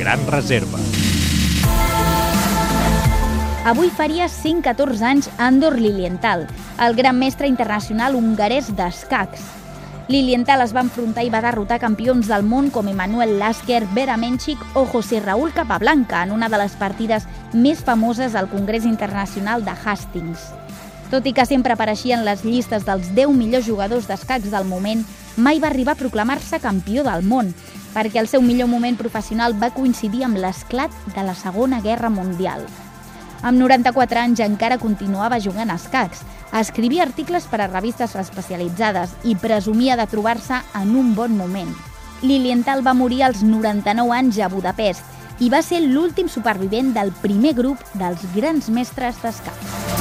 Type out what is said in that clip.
Gran Reserva. Avui faria 114 anys Andor Lilienthal, el gran mestre internacional hongarès d'escacs. Lilienthal es va enfrontar i va derrotar campions del món com Emanuel Lasker, Vera Menchik o José Raúl Capablanca en una de les partides més famoses al Congrés Internacional de Hastings. Tot i que sempre apareixien les llistes dels 10 millors jugadors d'escacs del moment, mai va arribar a proclamar-se campió del món, perquè el seu millor moment professional va coincidir amb l'esclat de la Segona Guerra Mundial. Amb 94 anys encara continuava jugant a escacs, escrivia articles per a revistes especialitzades i presumia de trobar-se en un bon moment. Lilienthal va morir als 99 anys a Budapest i va ser l'últim supervivent del primer grup dels grans mestres d'escacs.